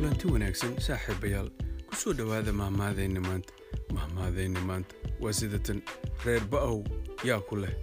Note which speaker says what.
Speaker 1: kulanti wanaagsan saaxiibayaal. Ku soo dhowaada mahmaadayna maanta. Mahmaadayna maanta. Waa sidatan reer ba'ow yaa ku leh.